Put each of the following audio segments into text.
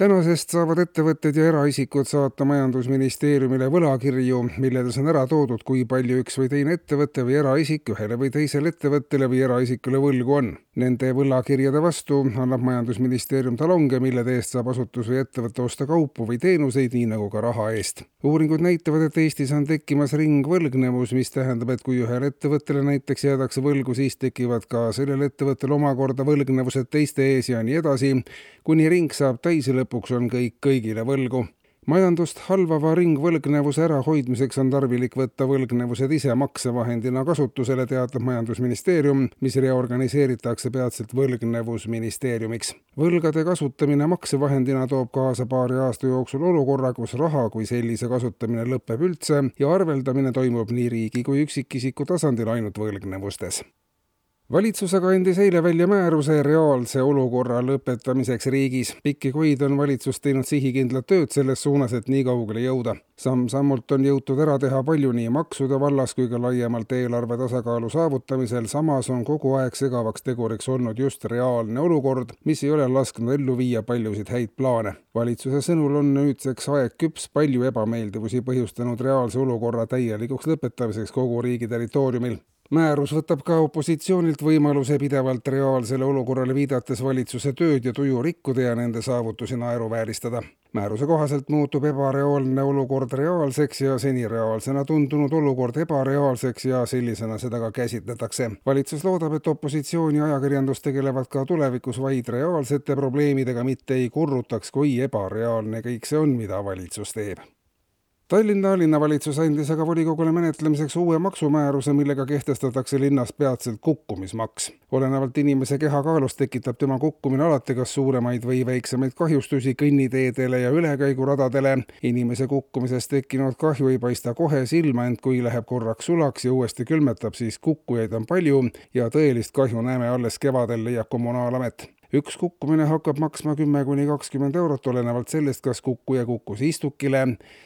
tänasest saavad ettevõtted ja eraisikud saata Majandusministeeriumile võlakirju, milles on ära toodud, kui palju üks või teine ettevõte või eraisik ühele või teisele ettevõttele või eraisikule võlgu on. Nende võlakirjade vastu annab Majandusministeerium talonge, millede eest saab asutus või ettevõte osta kaupu või teenuseid, nii nagu ka raha eest. uuringud näitavad, et Eestis on tekkimas ringvõlgnevus, mis tähendab, et kui ühele ettevõttele näiteks jäädakse võlgu, siis tekivad ka sellel ettevõttel omakorda võlgnevused teiste ees ja nii edasi, kuni ring saab täis ja lõpuks on kõik kõigile võlgu majandust halvava ringvõlgnevuse ärahoidmiseks on tarvilik võtta võlgnevused ise maksevahendina kasutusele, teatab Majandusministeerium, mis reorganiseeritakse peatselt võlgnevusministeeriumiks. võlgade kasutamine maksevahendina toob kaasa paari aasta jooksul olukorra, kus raha kui sellise kasutamine lõpeb üldse ja arveldamine toimub nii riigi kui üksikisiku tasandil ainult võlgnevustes valitsus aga andis eile välja määruse reaalse olukorra lõpetamiseks riigis. pikki kuid on valitsus teinud sihikindlat tööd selles suunas, et nii kaugele jõuda. samm-sammult on jõutud ära teha palju nii maksude vallas kui ka laiemalt eelarve tasakaalu saavutamisel, samas on kogu aeg segavaks teguriks olnud just reaalne olukord, mis ei ole lasknud ellu viia paljusid häid plaane. valitsuse sõnul on nüüdseks aeg küps palju ebameeldivusi põhjustanud reaalse olukorra täielikuks lõpetamiseks kogu riigi territooriumil määrus võtab ka opositsioonilt võimaluse pidevalt reaalsele olukorrale viidates valitsuse tööd ja tuju rikkuda ja nende saavutusi naeruvääristada. määruse kohaselt muutub ebareaalne olukord reaalseks ja seni reaalsena tundunud olukord ebareaalseks ja sellisena seda ka käsitletakse. valitsus loodab, et opositsioon ja ajakirjandus tegelevad ka tulevikus vaid reaalsete probleemidega, mitte ei kurrutaks, kui ebareaalne kõik see on, mida valitsus teeb Tallinna linnavalitsus andis aga volikogule menetlemiseks uue maksumääruse, millega kehtestatakse linnas peatselt kukkumismaks. olenevalt inimese kehakaalust tekitab tema kukkumine alati kas suuremaid või väiksemaid kahjustusi kõnniteedele ja ülekäiguradadele. inimese kukkumisest tekkinud kahju ei paista kohe silma, ent kui läheb korraks sulaks ja uuesti külmetab, siis kukkujaid on palju ja tõelist kahju näeme alles kevadel, leiab Kommunaalamet üks kukkumine hakkab maksma kümme kuni kakskümmend eurot, olenevalt sellest, kas kukkuja kukkus istukile,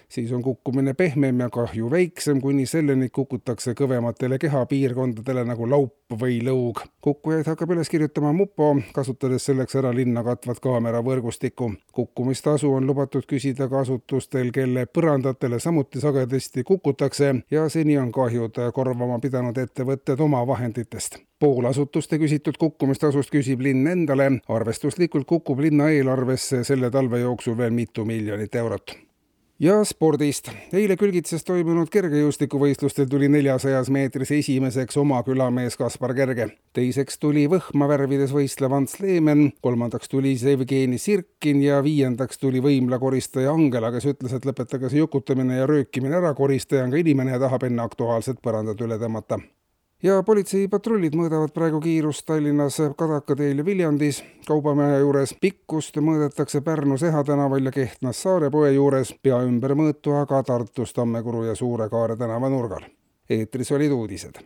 siis on kukkumine pehmem ja kahju väiksem, kuni selleni kukutakse kõvematele kehapiirkondadele nagu laup või lõug. kukkujaid hakkab üles kirjutama mupo, kasutades selleks ära linna katvat kaameravõrgustikku. kukkumistasu on lubatud küsida ka asutustel, kelle põrandatele samuti sagedasti kukutakse ja seni on kahjud korvama pidanud ettevõtted oma vahenditest pool asutuste küsitud kukkumistasust küsib linn endale, arvestuslikult kukub linna eelarvesse selle talve jooksul veel mitu miljonit eurot ja spordist. eile Külgitses toimunud kergejõustikuvõistlustel tuli neljasajas meetris esimeseks oma külamees Kaspar Kerge. teiseks tuli võhma värvides võistlev Ants Leemen, kolmandaks tuli Jevgeni Sirkin ja viiendaks tuli võimlakoristaja Angela, kes ütles, et lõpetage see jukutamine ja röökimine ära, koristaja on ka inimene ja tahab enne Aktuaalset põrandat üle tõmmata ja politseipatrullid mõõdavad praegu kiirust Tallinnas Kadaka teel ja Viljandis. kaubamaja juures pikkust mõõdetakse Pärnus Eha tänaval ja Kehtnas Saarepoe juures, pea ümber mõõtu aga Tartus Tammekuru ja Suure-Kaare tänava nurgal. eetris olid uudised